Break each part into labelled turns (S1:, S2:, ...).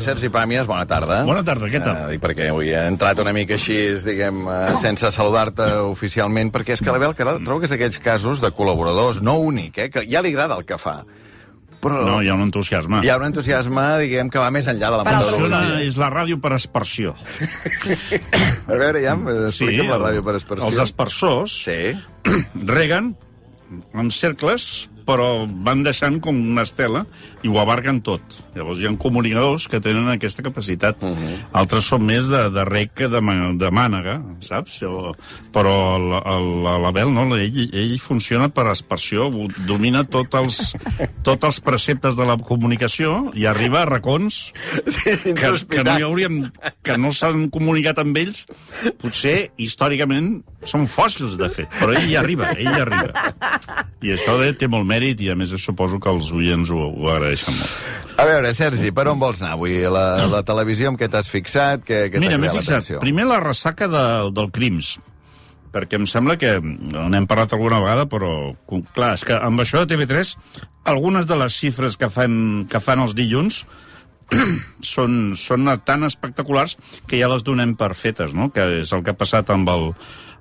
S1: Sergi Pàmies, bona tarda.
S2: Bona tarda, què tal?
S1: Eh, dic perquè avui he entrat una mica així, diguem, eh, sense saludar-te oficialment, perquè és que l'Abel Caral trobo que és d'aquells casos de col·laboradors, no únic, eh, que ja li agrada el que fa. Però
S2: No, hi ha un entusiasme.
S1: hi ha un entusiasme, diguem, que va més enllà de la
S3: Per
S1: punta
S3: altres
S1: de
S2: Això
S1: l'orella.
S2: és la ràdio per aspersió.
S1: A veure, ja, explica'm la
S2: el-
S1: ràdio per expressió.
S2: Els aspersors
S1: Sí.
S2: reguen amb cercles, però van deixant com una estela i ho abarquen tot. Llavors hi ha comunicadors que tenen aquesta capacitat. Uh -huh. Altres són més de, de rec que de, de mànega, saps? O, però el- el- l'Abel, no? Ell, ell funciona per aspersió, domina tots els, tots els preceptes de la comunicació i arriba a racons
S1: sí
S2: que, que no hi hauríem, que no s'han comunicat amb ells, potser històricament són fòssils, de fet, però ell hi arriba, ell hi arriba. I això de, té molt mèrit i, a més, suposo que els oients ho, ho agraeixen molt.
S1: A veure, Sergi, per on vols anar avui? La, la televisió amb què t'has fixat? Què, què
S2: Mira, m'he fixat, primer la ressaca de, del crims, perquè em sembla que n'hem parlat alguna vegada, però, clar, és que amb això de TV3, algunes de les xifres que fan, que fan els dilluns són, són tan espectaculars que ja les donem per fetes, no? que és el que ha passat amb el,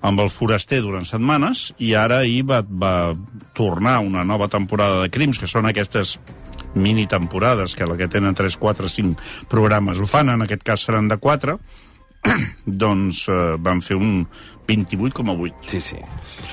S2: amb el foraster durant setmanes, i ara ahir va, va tornar una nova temporada de crims, que són aquestes mini temporades, que la que tenen 3, 4, 5 programes ho fan, en aquest cas seran de 4, doncs eh, van fer un 28,8.
S1: Sí, sí.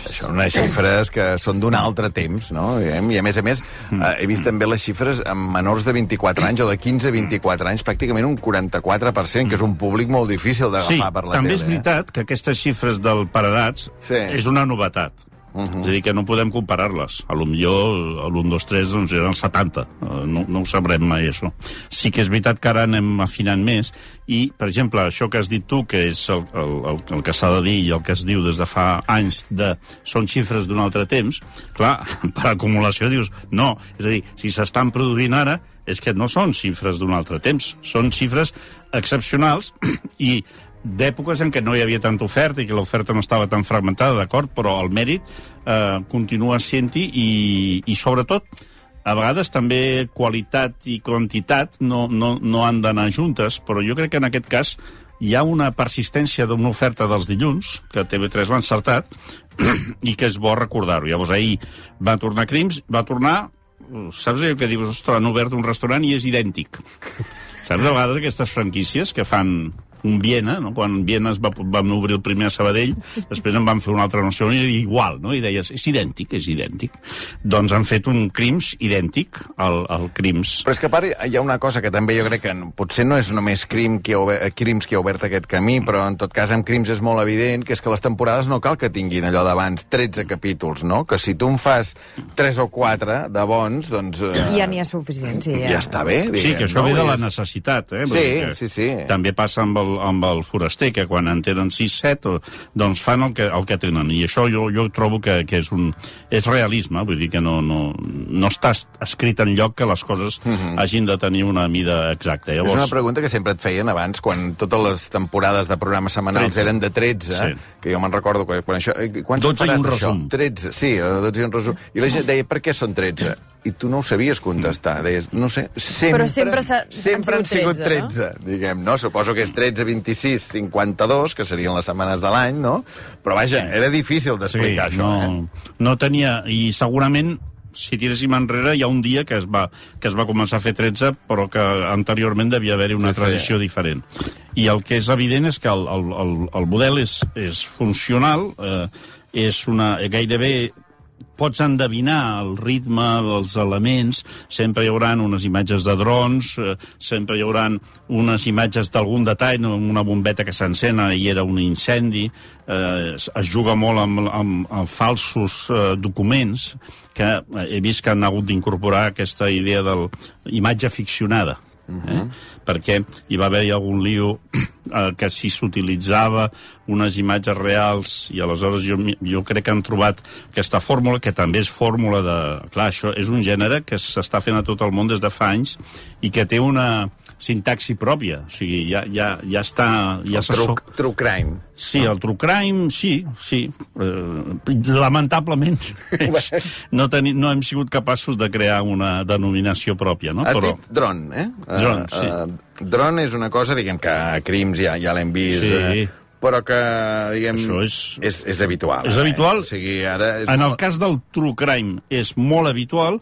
S1: Això són unes xifres que són d'un altre temps, no? I a més a més, eh, he vist també les xifres amb menors de 24 anys o de 15 a 24 anys, pràcticament un 44%, que és un públic molt difícil d'agafar
S2: Sí,
S1: per la
S2: també
S1: tele.
S2: és veritat que aquestes xifres del paredats
S1: Sí.
S2: és una novetat. Uh -huh. És a dir, que no podem comparar-les. A lo millor l'1, 2, 3 doncs, eren 70. Eh, No, no ho sabrem mai, això. Sí que és veritat que ara anem afinant més i, per exemple, això que has dit tu, que és el, el, el, el que s'ha de dir i el que es diu des de fa anys de són xifres d'un altre temps, clar, per acumulació dius, no. És a dir, si s'estan produint ara, és que no són xifres d'un altre temps, són xifres excepcionals i d'èpoques en què no hi havia tanta oferta i que l'oferta no estava tan fragmentada, d'acord, però el mèrit eh, continua sent-hi i, i, sobretot, a vegades també qualitat i quantitat no, no, no han d'anar juntes, però jo crec que en aquest cas hi ha una persistència d'una oferta dels dilluns, que TV3 l'ha encertat, i que és bo recordar-ho. Llavors, ahir va tornar Crims, va tornar... Saps allò que dius, ostres, han obert un restaurant i és idèntic. Saps a vegades aquestes franquícies que fan Viena, no? quan Viena es va, vam obrir el primer a Sabadell, després en van fer un altre no sé on, i era igual, no? i deies, és idèntic, és idèntic. Doncs han fet un Crims idèntic al, al Crims.
S1: Però és que a part hi ha una cosa que també jo crec que no- potser no és només Crim qui ha obert, Crims qui ha obert aquest camí, però en tot cas amb Crims és molt evident que és que les temporades no cal que tinguin allò d'abans 13 capítols, no? Que si tu en fas 3 o 4 de bons, doncs... Eh,
S3: Ja n'hi ha suficient, sí.
S1: ja està bé, diguem.
S2: Sí, que això
S1: no?
S2: ve de la necessitat. Eh?
S1: Sí, sí, sí.
S2: També passa amb el, amb el foraster, que quan en tenen 6-7, doncs fan el que, el que tenen. I això jo, jo trobo que, que és, un, és realisme, vull dir que no, no, no està es- escrit en lloc que les coses uh -huh. hagin de tenir una mida exacta.
S1: Mhm. És una
S2: Llavors,
S1: pregunta que sempre et feien abans, quan totes les temporades de programes setmanals
S2: 13.
S1: eren de 13,
S2: Sí.
S1: que jo me'n recordo quan, quan això... eh, Quants
S2: 12 i un resum.
S1: 13, sí, eh, 12 i un resum. I la gent deia, per què són 13? I tu no ho sabies contestar. Deies, no sé, sempre...
S3: Però sempre s'ha- han
S1: sempre han sigut
S3: sigut 13,
S1: 13, diguem, no? Suposo que és 13, 26, 52, que serien les setmanes de l'any, no? Però vaja, era difícil d'explicar
S2: sí,
S1: això,
S2: no,
S1: eh?
S2: no tenia... I segurament si tiréssim enrere, hi ha un dia que es va, que es va començar a fer 13, però que anteriorment devia haver-hi una
S1: Sí,
S2: sí,
S1: sí.
S2: tradició diferent. I el que és evident és que el, el, el, el model és, és funcional, eh, és una, gairebé pots endevinar el ritme, els elements, sempre hi haurà unes imatges de drons, eh, sempre hi haurà unes imatges d'algun detall, una bombeta que s'encena i era un incendi, eh, es juga molt amb, amb, amb falsos eh, documents, que he vist que han hagut d'incorporar aquesta idea de imatge ficcionada. Eh? perquè hi va haver algun lío eh, que si s'utilitzava unes imatges reals i aleshores jo, jo crec que han trobat aquesta fórmula, que també és fórmula de... Clar, això és un gènere que s'està fent a tot el món des de fa anys i que té una, sintaxi pròpia. O sigui, ja, ja, ja està... Ja
S1: el true, true crime.
S2: Sí, el true crime, sí, sí. Eh, lamentablement, no, teni, no hem sigut capaços de crear una denominació pròpia, no?
S1: Has Però... dit dron, eh?
S2: Dron, uh, sí.
S1: Uh, dron és una cosa, diguem, que a Crims ja, ja l'hem vist...
S2: Sí.
S1: Eh, però que, diguem,
S2: Això és...
S1: és, és habitual.
S2: És
S1: eh?
S2: habitual.
S1: O sigui, ara és
S2: en
S1: molt...
S2: el cas del true crime és molt habitual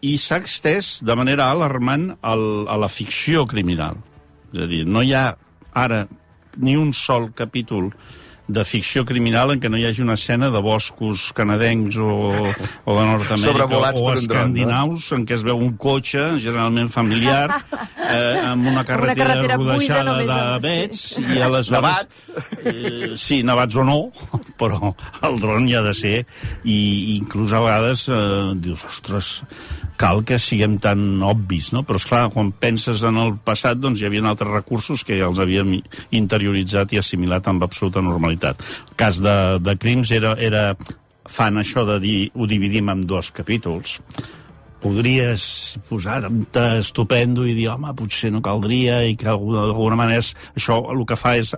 S2: i s'ha extès de manera alarmant al, a la ficció criminal. És a dir, no hi ha ara ni un sol capítol de ficció criminal en què no hi hagi una escena de boscos canadencs o, o de Nord-Amèrica
S1: Sobrevolats
S2: o
S1: per un dron,
S2: escandinaus en què es veu un cotxe, generalment familiar, eh, amb una carretera,
S3: carretera buida
S2: rodejada
S3: només
S2: de
S3: amb-
S2: vets i aleshores...
S1: Nevats.
S2: Eh, sí, nevats o no, però el dron hi ha de ser i, i inclús a vegades eh, dius, ostres, cal que siguem tan obvis, no? Però, esclar, quan penses en el passat, doncs hi havia altres recursos que ja els havíem interioritzat i assimilat amb absoluta normalitat. El cas de, de Crims era, era fan això de dir ho dividim en dos capítols, podries posar-te estupendo i dir, home, potser no caldria i que d'alguna manera és, això el que fa és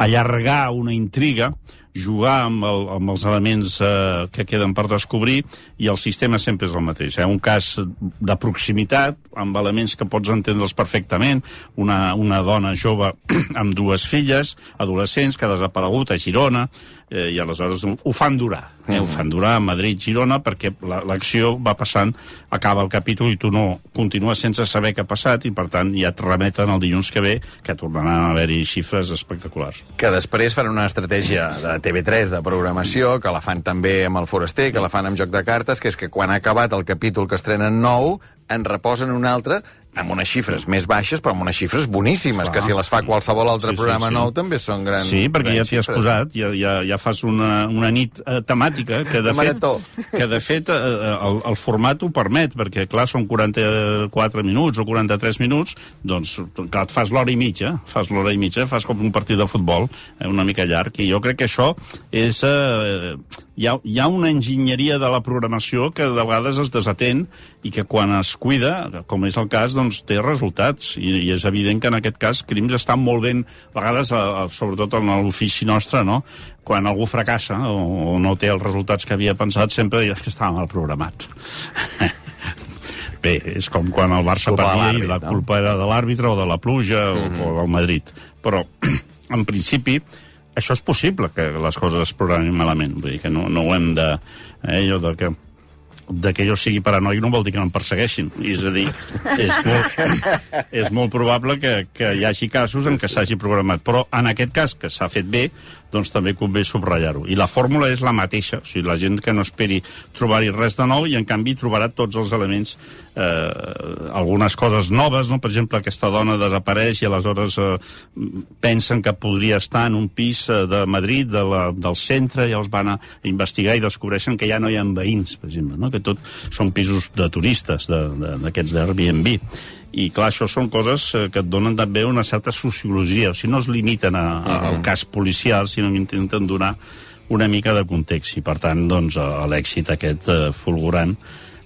S2: allargar una intriga, jugar amb, el, amb els elements eh, que queden per descobrir i el sistema sempre és el mateix. Eh? Un cas de proximitat, amb elements que pots entendre'ls perfectament, una, una dona jove amb dues filles, adolescents, que ha desaparegut a Girona, eh, i aleshores ho fan durar. Eh? Ho fan durar a Madrid, Girona, perquè la- l'acció va passant, acaba el capítol i tu no continues sense saber què ha passat i, per tant, ja et remeten el dilluns que ve, que tornaran a haver-hi xifres espectaculars.
S1: que després fan una estratègia de TV3 de programació, que la fan també amb el Foraster, que la fan amb Joc de Cartes, que és que quan ha acabat el capítol que estrenen nou, en reposen un altre amb unes xifres més baixes, però amb unes xifres boníssimes,
S2: Esclar.
S1: que si les fa qualsevol altre
S2: Sí, sí,
S1: programa
S2: sí.
S1: nou també són grans
S2: Sí, perquè ja
S1: grans
S2: t'hi has posat, ja, ja, ja fas una, una nit eh, temàtica que de fet, que de fet eh, el, el format ho permet, perquè clar, són 44 minuts o 43 minuts, doncs clar, et fas l'hora i mitja, fas l'hora i mitja, fas com un partit de futbol, eh, una mica llarg, i jo crec que això és... Eh, hi, ha, hi ha una enginyeria de la programació que de vegades es desatén i que quan es cuida, com és el cas, doncs té resultats. I, i és evident que en aquest cas Crims està molt ben, a vegades, a, a, sobretot en l'ofici nostre, no? quan algú fracassa o, o no té els resultats que havia pensat, sempre diràs que estava mal programat. Bé, és com quan el Barça perdia i la culpa era de l'àrbitre o de la pluja mm -hmm. o del Madrid. Però, en principi, això és possible, que les coses es programin malament. Vull dir que no, no ho hem de... Eh, allò de que de que jo sigui paranoic no vol dir que no em persegueixin. És a dir, és molt, és molt probable que, que hi hagi casos en què s'hagi programat. Però en aquest cas, que s'ha fet bé, doncs també convé subratllar-ho. I la fórmula és la mateixa. O sigui, la gent que no esperi trobar-hi res de nou i, en canvi, trobarà tots els elements, eh, algunes coses noves, no? Per exemple, aquesta dona desapareix i aleshores eh, pensen que podria estar en un pis eh, de Madrid, de la, del centre, llavors van a investigar i descobreixen que ja no hi ha veïns, per exemple, no? que tot són pisos de turistes, d'aquests d'Airbnb. I, clar, això són coses eh, que et donen també una certa sociologia, o sigui, no es limiten a, a, al cas policial, sinó que intenten donar una mica de context. I, per tant, doncs, l'èxit aquest eh, fulgurant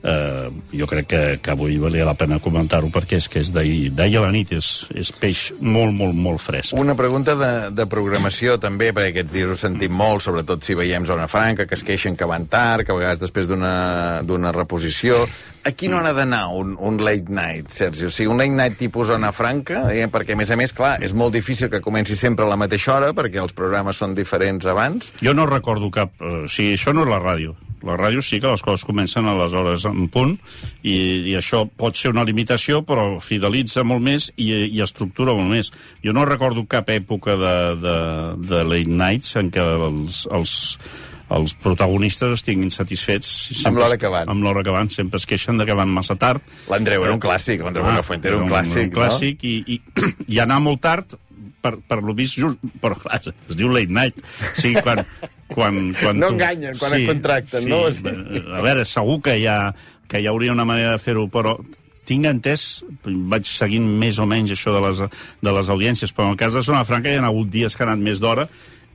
S2: eh, jo crec que, que avui valia la pena comentar-ho perquè és que és d'ahir a la nit, és, és peix molt, molt, molt fresc.
S1: Una pregunta de, de programació també, perquè aquests dies ho sentim molt, sobretot si veiem Zona Franca, que es queixen que van tard, que a vegades després d'una reposició. A quina hora ha d'anar un, un late night, Sergi? O sigui, un late night tipus Zona Franca, diguem, perquè a més a més, clar, és molt difícil que comenci sempre a la mateixa hora, perquè els programes són diferents abans.
S2: Jo no recordo cap... Eh, o sigui, això no és la ràdio. La ràdio sí que les coses comencen a les hores en punt i, i això pot ser una limitació, però fidelitza molt més i, i estructura molt més. Jo no recordo cap època de, de, de late nights en què els, els, els protagonistes estiguin satisfets.
S1: Amb l'hora que van.
S2: Amb l'hora que van. Sempre es queixen de que van massa tard.
S1: L'Andreu era un clàssic, l'Andreu
S2: Ah,
S1: Buenafuente era un clàssic,
S2: un clàssic i, i, i anar molt tard per, per lo vist just, però clar, es diu late night o sigui, quan, quan, quan
S1: No
S2: tu-
S1: enganyen quan et contracten, no?
S2: a veure, segur que hi ha, que hi hauria una manera de fer-ho però tinc entès, vaig seguint més o menys això de les, de les audiències, però en el cas de Zona Franca hi ha hagut dies que han anat més d'hora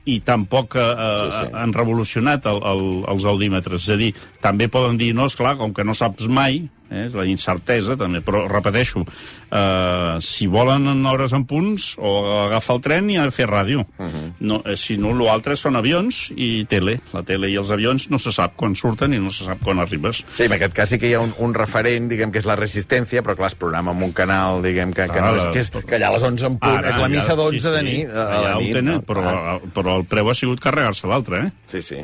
S2: i tampoc eh,
S1: Sí, sí.
S2: han revolucionat el, el, els audímetres. És a dir, també poden dir, no, és clar, com que no saps mai, eh? és la incertesa també, però repeteixo, eh, si volen en hores en punts, o agafar el tren i a fer ràdio. Uh -huh. no, eh, si no, l'altre són avions i tele. La tele i els avions no se sap quan surten i no se sap quan arribes.
S1: Sí, en aquest cas sí que hi ha un, un referent, diguem, que és la resistència, però clar, es programa en un canal, diguem, que, que, no és, que, és, que allà a les 11 en punt,
S2: Ara,
S1: és la missa
S2: ja,
S1: d'11
S2: sí,
S1: de
S2: sí,
S1: nit. A
S2: ja
S1: la
S2: ho
S1: nit
S2: tenen,
S1: no?
S2: però,
S1: Ah,
S2: però el preu ha sigut carregar-se l'altre, eh?
S1: sí, sí,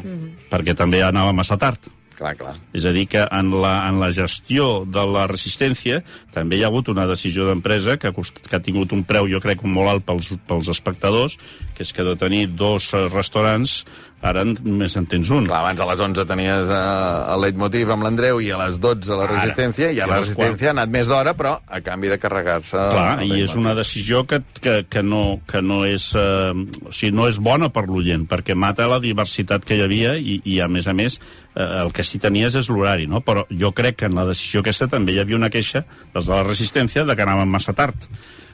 S2: Perquè també anava massa tard.
S1: Clar, clar.
S2: És a dir, que en la, en la gestió de la resistència també hi ha hagut una decisió d'empresa que, ha que ha tingut un preu, jo crec, molt alt pels, pels espectadors, que és que de tenir dos restaurants, ara només en tens un.
S1: Clar, abans a les 11 tenies uh, el leitmotiv amb l'Andreu i a les 12 la
S2: Ara.
S1: resistència, i
S2: I
S1: a la resistència ha anat més d'hora, però a canvi de carregar-se...
S2: Clar, i és una decisió que, que, que, no, que no, és, eh, o sigui, no és bona per l'oient, perquè mata la diversitat que hi havia i, i a més a més, eh, el que sí tenies és l'horari, no? Però jo crec que en la decisió aquesta també hi havia una queixa dels de la resistència de que anaven massa tard.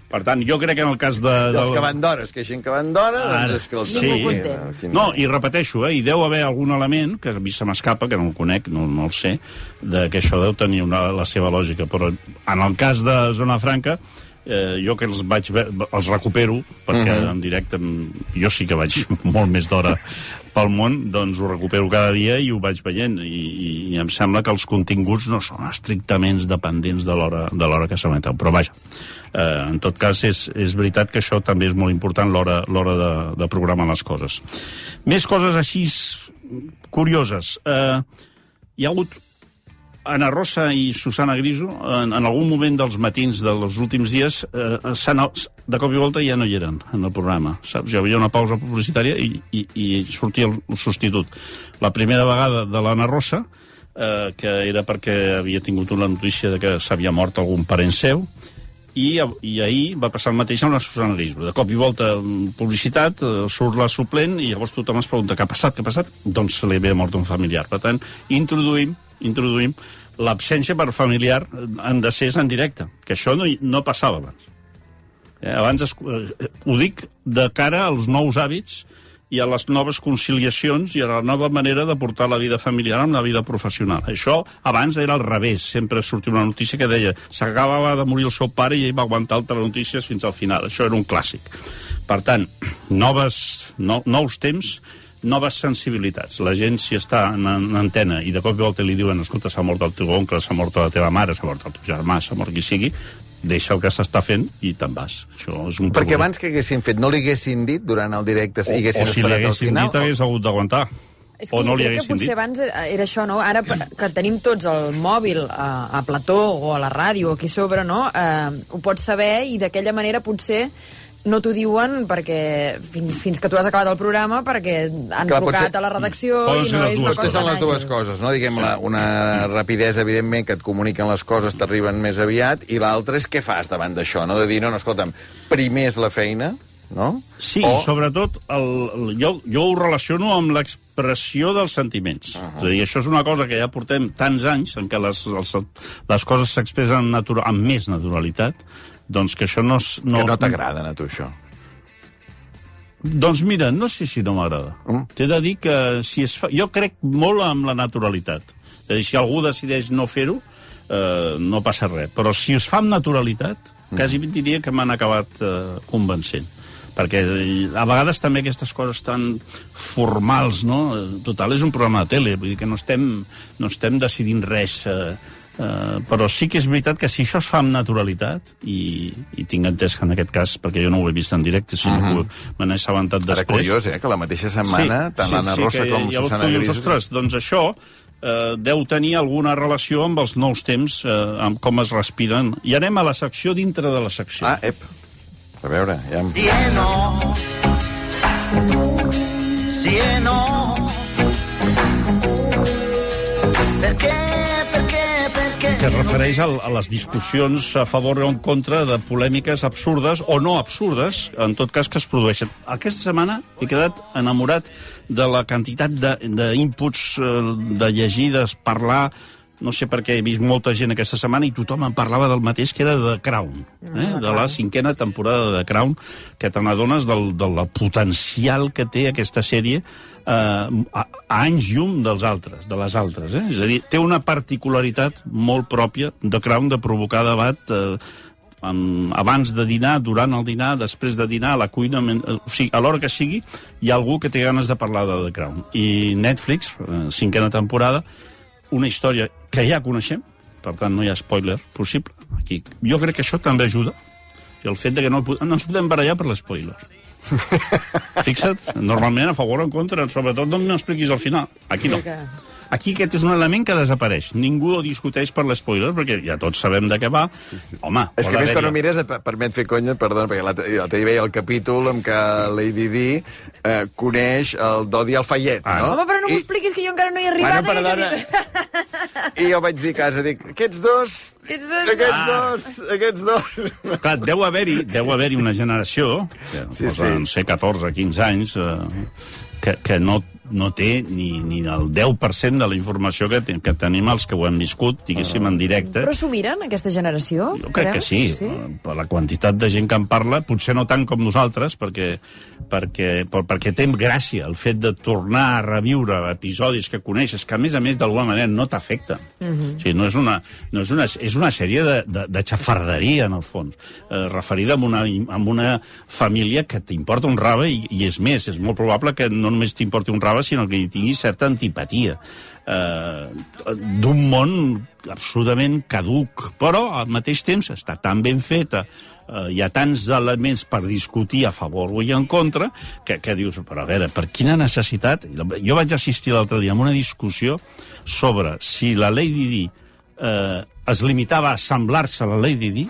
S2: Per tant, jo crec que en el cas de...
S1: I els
S2: del-
S1: que van d'hora es queixen que van d'hora,
S2: Ara,
S1: doncs és que els...
S3: Ningú content.
S1: Aquí
S2: No, i repeteixo, eh, hi deu haver algun element, que a mi se m'escapa, que no el conec, no, no el sé, de que això deu tenir una, la seva lògica, però en el cas de Zona Franca, eh, jo que els vaig ve els recupero, perquè uh -huh. en directe em- jo sí que vaig molt més d'hora pel món, doncs ho recupero cada dia i ho vaig veient, i, i, i em sembla que els continguts no són estrictament dependents de l'hora de l'hora que s'emeten, però vaja, eh, en tot cas és, és veritat que això també és molt important l'hora de, de programar les coses. Més coses així curioses. Eh, hi ha hagut Ana Rosa i Susana Griso, en, en algun moment dels matins dels últims dies, eh, de cop i volta ja no hi eren en el programa. Saps? Hi havia una pausa publicitària i, i, i sortia el, el substitut. La primera vegada de l'Anna Rosa, eh, que era perquè havia tingut una notícia de que s'havia mort algun parent seu, i, i ahir va passar el mateix amb la Susana Griso. De cop i volta, mm, publicitat, eh, surt la suplent i llavors tothom es pregunta què ha passat, què ha passat? Doncs se li havia mort un familiar. Per tant, introduïm, introduïm l'absència per familiar en decés en directe, que això no, no passava abans. Eh, abans es, eh, ho dic de cara als nous hàbits i a les noves conciliacions i a la nova manera de portar la vida familiar amb la vida professional. Això abans era al revés. Sempre sortia una notícia que deia s'acabava de morir el seu pare i ell va aguantar altres notícies fins al final. Això era un clàssic. Per tant, noves, no, nous temps, noves sensibilitats. La gent, si està en, en antena i de cop i volta li diuen escolta, s'ha mort el teu oncle, s'ha mort la teva mare, s'ha mort el teu germà, s'ha mort qui sigui, deixa el que s'està fent i te'n vas. Això és un
S1: Perquè
S2: problema.
S1: abans que haguessin fet, no li haguessin dit durant el directe,
S2: o,
S1: i haguessin
S2: o si li
S1: esperat al
S2: haguessin
S1: final,
S2: dit, hagués hagut d'aguantar.
S3: És
S2: O
S3: que
S2: no
S3: jo
S2: li
S3: crec que potser
S2: dit.
S3: abans era, això, no? Ara que tenim tots el mòbil a, a plató o a la ràdio aquí sobre, no? Eh, ho pots saber i d'aquella manera potser no t'ho diuen perquè fins, fins que tu has acabat el programa perquè han
S1: Clar,
S3: trucat
S1: potser-
S3: a la redacció
S2: Poden
S3: i
S2: ser
S3: no és una cosa
S1: són les dues coses, no? Diguem, la, una rapidesa, evidentment, que et comuniquen les coses, t'arriben més aviat, i l'altra és què fas davant d'això, no? De dir, no, no, escolta'm, primer és la feina, no?
S2: Sí,
S1: o...
S2: sobretot el, el, jo, jo ho relaciono amb l'expressió dels sentiments. Uh -huh. És a dir, això és una cosa que ja portem tants anys en què les, els, les coses s'expressen amb més naturalitat, doncs que això no... és-
S1: No, que no t'agraden, a tu, això.
S2: Doncs mira, no sé si no m'agrada.
S1: Mm.
S2: T'he de dir que si es fa... Jo crec molt amb la naturalitat. És dir, si algú decideix no fer-ho, eh, no passa res. Però si es fa amb naturalitat,
S1: Mm.
S2: quasi diria que m'han acabat eh, convencent. Perquè eh, a vegades també aquestes coses tan formals, no? Eh, Total, és un programa de tele, vull dir que no estem, no estem decidint res... Eh, Uh, però sí que és veritat que si això es fa amb naturalitat i, i tinc entès que en aquest cas, perquè jo no ho he vist en directe sinó
S1: Mhm.
S2: que me n'he assabentat
S1: Ara,
S2: després
S1: curiós, eh, que la mateixa setmana, tant l'Anna Rosa
S2: que
S1: com Susana
S2: tu dius,
S1: Gris...
S2: Ostres, doncs això eh, deu tenir alguna relació amb els nous temps, eh, amb com es respiren. I anem a la secció dintre de la secció.
S1: Ah, ep. A veure, ja... em-
S4: Cieno, cieno. Perché?
S2: Que es refereix a, les discussions a favor o en contra de polèmiques absurdes o no absurdes, en tot cas, que es produeixen. Aquesta setmana he quedat enamorat de la quantitat d'inputs, de, de llegides, parlar no sé per què he vist molta gent aquesta setmana i tothom en parlava del mateix, que era de Crown, eh? de la cinquena temporada de Crown, que te n'adones del, del potencial que té aquesta sèrie eh, a, a anys llum dels altres, de les altres. Eh? És a dir, té una particularitat molt pròpia de Crown de provocar debat eh, en, abans de dinar, durant el dinar, després de dinar, a la cuina, men, eh, o sigui, a l'hora que sigui, hi ha algú que té ganes de parlar de The Crown. I Netflix, eh, cinquena temporada, una història que ja coneixem, per tant no hi ha spoiler possible. Aquí. Jo crec que això també ajuda, i el fet de que no, no ens podem barallar per l'espoiler. Fixa't, normalment a favor o en contra, sobretot no m'expliquis al final. Aquí no. Aquí aquest és un element que desapareix. Ningú el discuteix per l'espoiler, perquè ja tots sabem de què va. Home,
S1: És que a més quan ho mires et permet fer conya, perdona, perquè l'altre dia veia el capítol en què Lady Di eh, coneix el Dodi Alfayet,
S2: Ah.
S1: no?
S3: Home, però no m'ho
S1: I-
S3: expliquis, que jo encara no hi he arribat.
S1: Bueno, perdona. I jo vaig dir a casa, dic, aquests dos...
S3: Aquests dos
S1: Aquests
S2: no.
S1: dos, aquests dos...
S2: Clar, deu haver-hi deu haver una generació, que
S1: Sí,
S2: sí,
S1: sí.
S2: no sé, 14, 15 anys, eh, que, que no, no té ni, ni el 10% de la informació que, ten- que tenim els que ho hem viscut, diguéssim, en directe.
S3: Però s'ho miren, aquesta generació?
S2: Jo crec que
S3: creus?
S2: sí, sí, per la quantitat de gent que en parla, potser no tant com nosaltres, perquè, perquè, per, perquè té gràcia el fet de tornar a reviure episodis que coneixes, que a més a més d'alguna manera no t'afecten. Uh -huh. o sigui, no és una, no és una, és una sèrie de, de, de xafarderia, en el fons, eh, referida a una, a una família que t'importa un rave, i, i és més, és molt probable que no només t'importi un rave, sinó que hi tinguis certa antipatia eh, d'un món absolutament caduc, però al mateix temps està tan ben feta, eh, hi ha tants elements per discutir a favor o en contra, que, que dius, però a veure, per quina necessitat... Jo vaig assistir l'altre dia a una discussió sobre si la Lady Di eh, es limitava a semblar-se a la Lady Di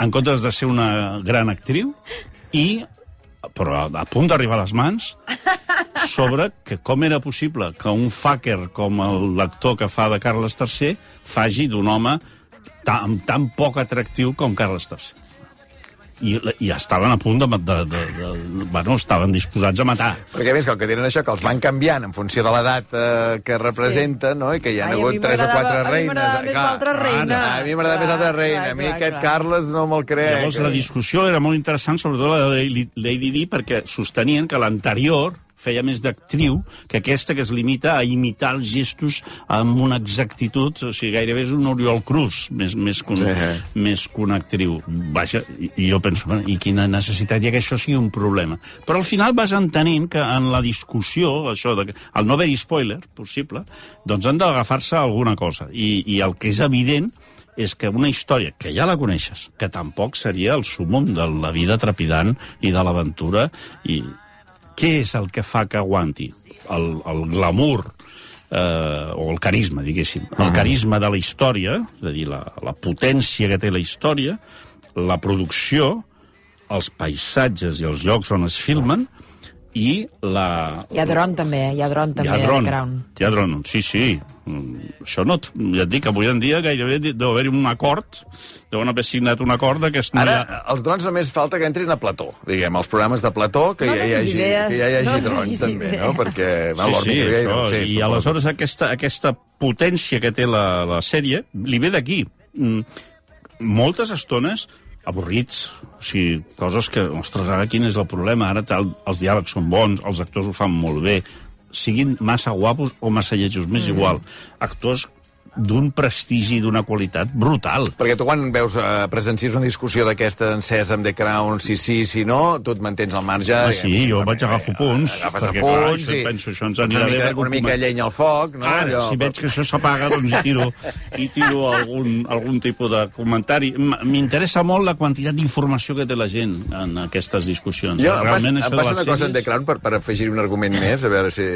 S2: en comptes de ser una gran actriu i però a punt d'arribar a les mans sobre que com era possible que un fucker com el lector que fa de Carles III faci d'un home tan, tan poc atractiu com Carles III. I, i estaven a punt de, de, de, de... Bueno, estaven disposats a matar.
S1: Perquè a més que el que tenen això, que els van canviant en funció de l'edat eh, que representen, no? I que hi ha
S3: Ai,
S1: hagut tres o quatre
S3: a mi
S1: reines.
S3: m'agradava més l'altra reina.
S1: A mi m'agrada més l'altra reina.
S3: clar,
S1: A mi
S3: clar,
S1: aquest
S3: clar.
S1: Carles no me'l crec.
S2: Llavors la discussió era molt interessant, sobretot la de Lady Di, perquè sostenien que l'anterior feia més d'actriu que aquesta que es limita a imitar els gestos amb una exactitud, o sigui, gairebé és un Oriol Cruz, més, més, que, un,
S1: Sí.
S2: més que una actriu. Vaja, i, jo penso, bueno, i quina necessitat hi ha que això sigui un problema. Però al final vas entenent que en la discussió, això, de, el no haver-hi spoiler possible, doncs han d'agafar-se alguna cosa. I, I el que és evident és que una història que ja la coneixes, que tampoc seria el sumum de la vida trepidant i de l'aventura, i què és el que fa que aguanti? El, el glamour, eh, o el carisma, diguéssim. El carisma de la història, és a dir, la, la potència que té la història, la producció, els paisatges i els llocs on es filmen, i la,
S3: Hi ha dron, també, eh? hi ha dron, també,
S2: hi ha
S3: a
S2: dron,
S3: Crown.
S2: hi ha dron, sí, sí. Mm, Això no... et- Ja et dic, avui en dia gairebé deu haver-hi un acord, deuen haver signat un acord que es no
S1: Ara,
S2: ha...
S1: els drons només falta que entrin a Plató, diguem, els programes de Plató, que,
S3: No
S1: ja, hi hagi,
S3: idees,
S1: que ja hi hagi
S3: no
S1: drons,
S3: donis
S1: també, no?
S3: idees.
S1: Perquè... va,
S2: Sí, sí, això.
S1: sí,
S2: I
S1: suposo.
S2: aleshores aquesta, aquesta potència que té la, la sèrie li ve d'aquí. Mm, moltes estones avorrits, o sigui, coses que, ostres, ara quin és el problema? Ara tal, els diàlegs són bons, els actors ho fan molt bé, siguin massa guapos o massa lletjos, m'és
S1: Mm.
S2: igual. Actors d'un prestigi i d'una qualitat brutal.
S1: Perquè tu quan veus, eh, presencies una discussió d'aquesta encesa amb The Crown, si sí, si no, tu et mantens al marge...
S2: Ah, sí, jo
S1: perquè,
S2: vaig agafar punts,
S1: Agafes
S2: perquè,
S1: apunts,
S2: clar, això
S1: i
S2: penso, això ens anirà
S1: una mica, una mica llenya al foc, no?
S2: Ara,
S1: Allò,
S2: si veig que això s'apaga, doncs hi tiro, hi tiro algun, algun tipus de comentari. M'interessa molt la quantitat d'informació que té la gent en aquestes discussions.
S1: Jo, em passa,
S2: Realment,
S1: em
S2: això de
S1: passa una cosa en The Crown per, per afegir un argument més, a veure si...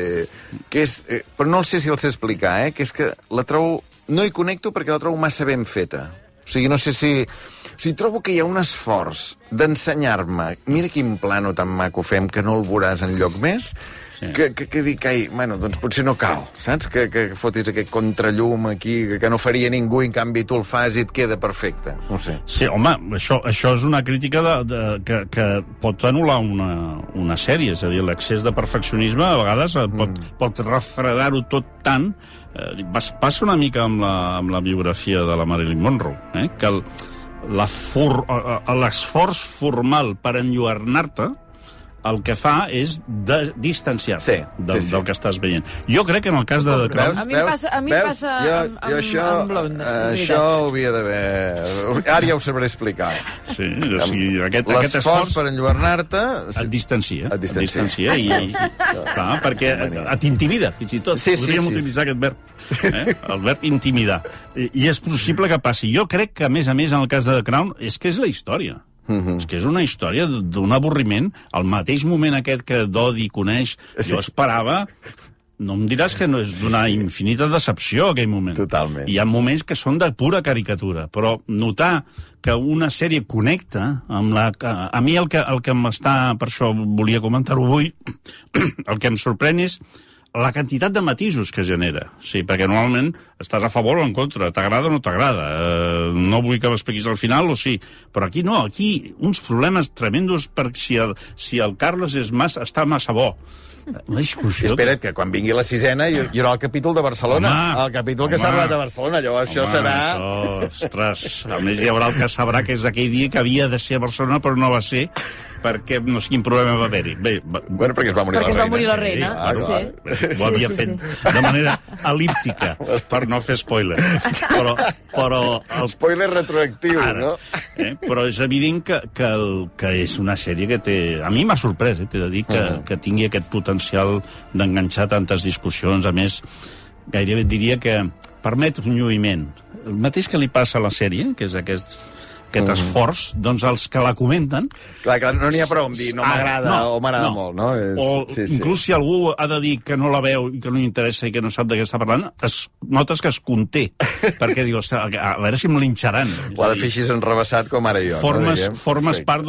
S1: Que és, eh, però no el sé si el sé explicar, eh? Que és que la trobo... No hi connecto perquè la trobo massa ben feta. O sigui, no sé si... O sigui, trobo que hi ha un esforç d'ensenyar-me mira quin plano tan maco fem que no el veuràs en lloc més,
S2: Sí.
S1: que, que, que dic, ai, bueno, doncs potser no cal, saps? Que, que fotis aquest contrallum aquí, que, que no faria ningú i en canvi tu el fas i et queda perfecte. No sé.
S2: Sí, home, això, això és una crítica de, de, que, que pot anul·lar una, una sèrie, és a dir, l'excés de perfeccionisme a vegades eh, pot, mm. pot refredar-ho tot tant. Eh, pas- passa una mica amb la, amb la biografia de la Marilyn Monroe, eh? que el, la for- l'esforç formal per enlluernar-te el que fa és de distanciar-se
S1: Sí,
S2: del,
S1: sí, sí.
S2: del que estàs veient. Jo crec que en el cas de The Crown...
S3: A mi em passa- a mi
S1: Veus?
S3: passa
S1: jo,
S3: amb-
S1: jo
S3: amb-
S1: això,
S3: amb Blonde, és
S1: Això ho havia d'haver... Ara ja ho sabré explicar.
S2: Sí, o sigui, aquest, aquest
S1: L'esforç
S2: esforç
S1: per enlluernar-te...
S2: et distancia.
S1: Et distancia.
S2: distancia i, i, clar, perquè et intimida, fins i tot.
S1: Sí, sí,
S2: Podríem
S1: sí.
S2: utilitzar aquest verb, eh? el verb intimidar. I, I és possible que passi. Jo crec que, a més a més, en el cas de The Crown, és que és la història.
S1: Mhm.
S2: És que és una història d'un avorriment. Al mateix moment aquest que Dodi coneix, jo esperava no em diràs que no és d'una infinita decepció aquell moment.
S1: Totalment.
S2: Hi ha moments que són de pura caricatura, però notar que una sèrie connecta amb la... A mi el que, el que m'està... Per això volia comentar-ho avui, el que em sorprèn és la quantitat de matisos que genera. Sí, perquè normalment estàs a favor o en contra, t'agrada o no t'agrada. Eh, no vull que m'expliquis al final o sí, però aquí no, aquí uns problemes tremendos per si el, si el Carlos és massa, està massa bo. Una discussió...
S1: Espera't, que quan vingui la sisena hi, hi haurà el capítol de Barcelona.
S2: Home,
S1: el capítol que s'ha rodat a Barcelona. Llavors això
S2: Home,
S1: serà...
S2: Això, ostres, a més hi haurà el que sabrà que és aquell dia que havia de ser a Barcelona però no va ser perquè no sé quin problema va haver-hi. Bé, va,
S1: Bueno, perquè es va morir
S3: Perquè es
S1: la
S3: va
S1: reina.
S3: morir la reina,
S1: Ah,
S3: sí.
S1: clar.
S2: ho havia
S3: sí, sí,
S2: fet de manera elíptica, per no fer spoiler. Però, però el
S1: Spoiler retroactiu,
S2: Ara,
S1: no?
S2: eh? Però és evident que, que, el, que és una sèrie que té... A mi m'ha sorprès, eh? t'he de dir, que,
S1: Mhm.
S2: que tingui aquest potencial d'enganxar tantes discussions. A més, gairebé et diria que permet un lluïment. El mateix que li passa a la sèrie, que és aquest, aquest
S1: Mhm.
S2: esforç, doncs els que la comenten...
S1: Clar, clar, no n'hi ha prou amb dir no
S2: Ah,
S1: m'agrada o m'agrada molt, no? És,
S2: o
S1: sí, sí.
S2: inclús si algú ha de dir que no la veu i que no li interessa i que no sap de què està parlant, es, notes que es conté, perquè diu, "Ostres, a veure si em linxaran.
S1: Ho ha de fer així enrebaçat com ara jo.
S2: formes,
S1: no, diguem?
S2: formes
S1: Perfecte.
S2: part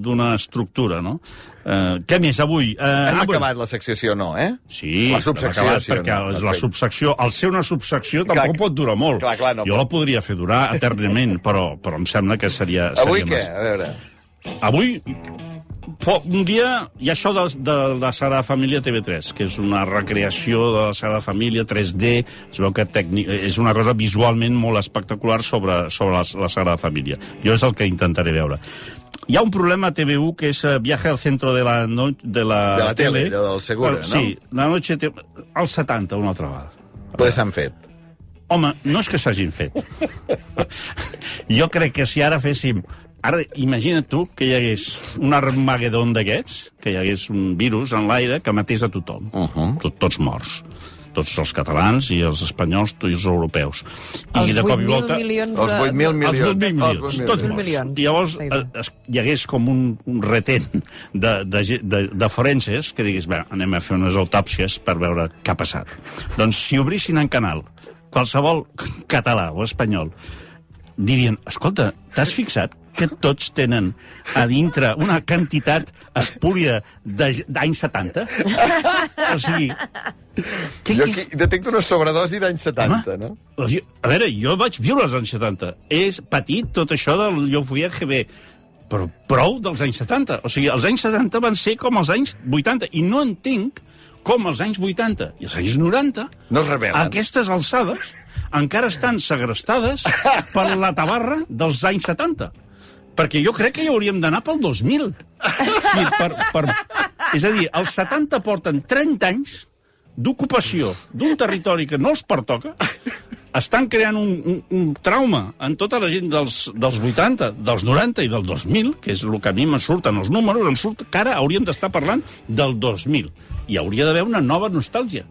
S2: d'una estructura, no? Uh, què més avui? Uh,
S1: Hem acabat la secció, no, eh?
S2: Sí,
S1: La subsecció,
S2: acabat
S1: sí
S2: perquè
S1: no?
S2: la subsecció. El ser una subsecció
S1: Clar,
S2: tampoc pot durar molt.
S1: clar, clar, no
S2: jo
S1: pot.
S2: la podria fer durar eternament, però, però em sembla que seria... seria
S1: Avui què?
S2: massa.
S1: A veure...
S2: Avui, un dia, hi ha això de, de, de la Sagrada Família TV3, que és una recreació de la Sagrada Família 3D, es veu que tècnic, és una cosa visualment molt espectacular sobre, sobre la, la Sagrada Família. Jo és el que intentaré veure. Hi ha un problema a TV1 que és eh, Viaje al centro de la, no, de la,
S1: De la tele, allò del Segura, no?
S2: Sí, la noche... Te... Als 70, una altra vegada.
S1: Poder s'han fet.
S2: Home, no és que s'hagin fet. jo crec que si ara féssim... Ara, imagina't tu que hi hagués un armagedon d'aquests, que hi hagués un virus en l'aire que matés a tothom. Uh -huh. Tot, tots morts. Tots els catalans i els espanyols i els europeus.
S3: Els
S2: I de cop i
S3: 8.000
S2: volta...
S3: milions
S1: Els
S3: de...
S1: 8.000
S2: Els
S1: milions.
S2: 8.000 milions,
S1: Els 8.000
S2: tots
S3: milions.
S2: morts.
S3: milions.
S2: I llavors eh, es, hi hagués com un, un retent de, de, de, de forenses que digués, bé, anem a fer unes autòpsies per veure què ha passat. Doncs si obrissin en canal qualsevol català o espanyol dirien, escolta, t'has fixat que tots tenen a dintre una quantitat espúria d'anys 70? O sigui... Què,
S1: Jo aquí detecto una sobredosi d'anys 70,
S2: Home,
S1: no?
S2: A veure, jo vaig viure als anys 70. És petit tot això del jo fui a GB, però prou dels anys 70. O sigui, els anys 70 van ser com els anys 80, i no entenc com els anys 80 i els anys 90,
S1: No es
S2: aquestes alçades, encara estan segrestades per la tabarra dels anys 70. Perquè jo crec que hi hauríem d'anar pel 2000. Sí, per, per... És a dir, els 70 porten 30 anys d'ocupació d'un territori que no els pertoca, estan creant un, un, un trauma en tota la gent dels, dels 80, dels 90 i del 2000, que és el que a mi me surten els números, em surt que ara hauríem d'estar parlant del 2000. I hauria d'haver una nova nostàlgia.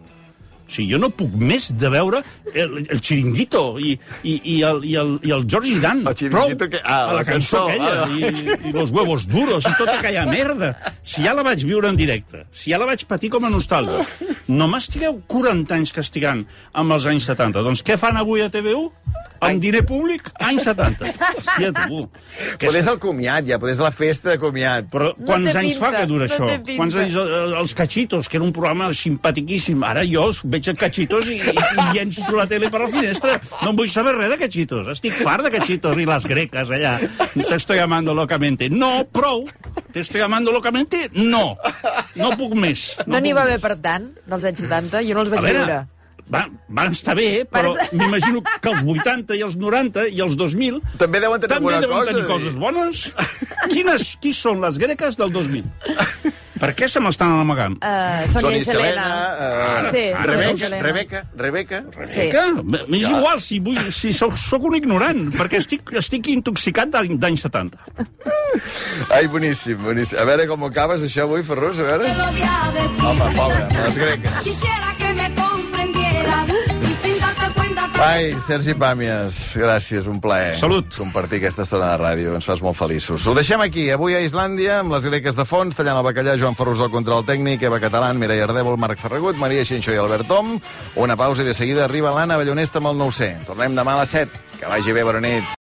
S2: O sigui, jo no puc més de veure el, el Chiringuito i, i, i, el, i, el, i el George Dan.
S1: El Chiringuito que- ah,
S2: a la,
S1: la
S2: cançó,
S1: cançó,
S2: aquella,
S1: ah.
S2: i, i los huevos duros, i tota aquella merda. Si ja la vaig viure en directe, si ja la vaig patir com a nostàlgia, no m'estigueu 40 anys castigant amb els anys 70. Doncs què fan avui a TV1? Amb diner públic, anys 70. Hòstia, tu. Que
S1: Poder és el comiat, ja, poder és la festa de comiat.
S2: però
S3: No
S2: quants anys fa
S3: pinta,
S2: que dura
S3: no
S2: això? Quants anys... eh, Els Cachitos, que era un programa simpatiquíssim. Ara jo veig el Cachitos i, i, i llenço la tele per la finestra. No en vull saber res de Cachitos. Estic fart de Cachitos i les greques allà. Te estoy amando locamente. No, prou. Te estoy amando locamente? No. No puc més.
S3: No n'hi
S2: puc
S3: va haver per tant, dels anys 70, jo no els vaig
S2: veure. Van, van estar bé, però
S3: estar-
S2: m'imagino que els 80 i els 90 i els 2000
S1: També deuen tenir
S2: també deuen
S1: cosa.
S2: tenir coses bones. Quines, qui són les greques del 2000? Per què se m'estan amagant?
S3: Uh, Sònia i Selena.
S1: eh,
S3: Sí,
S1: Rebeca,
S3: i Selena.
S1: Rebeca, Rebeca,
S3: Sí.
S2: M'és igual si, vull, si soc, soc un ignorant, perquè estic, estic intoxicat d'any- d'anys 70.
S1: Ai, boníssim, boníssim. A veure com acabes, això, avui, Ferrus, a veure. Home, pobre, les greques.
S5: Quisiera que me
S1: Ai, Sergi Pàmies, gràcies, un plaer.
S2: Salut.
S1: Compartir aquesta estona de ràdio, ens fas molt feliços. Ho deixem aquí, avui a Islàndia, amb les greques de fons, tallant el bacallà, Joan Ferrus del control tècnic, Eva Catalán, Mireia Ardèvol, Marc Ferragut, Maria Xinxó i Albert Tom. Una pausa i de seguida arriba l'Anna Ballonesta amb el 9C. Tornem demà a les 7. Que vagi bé, bona nit.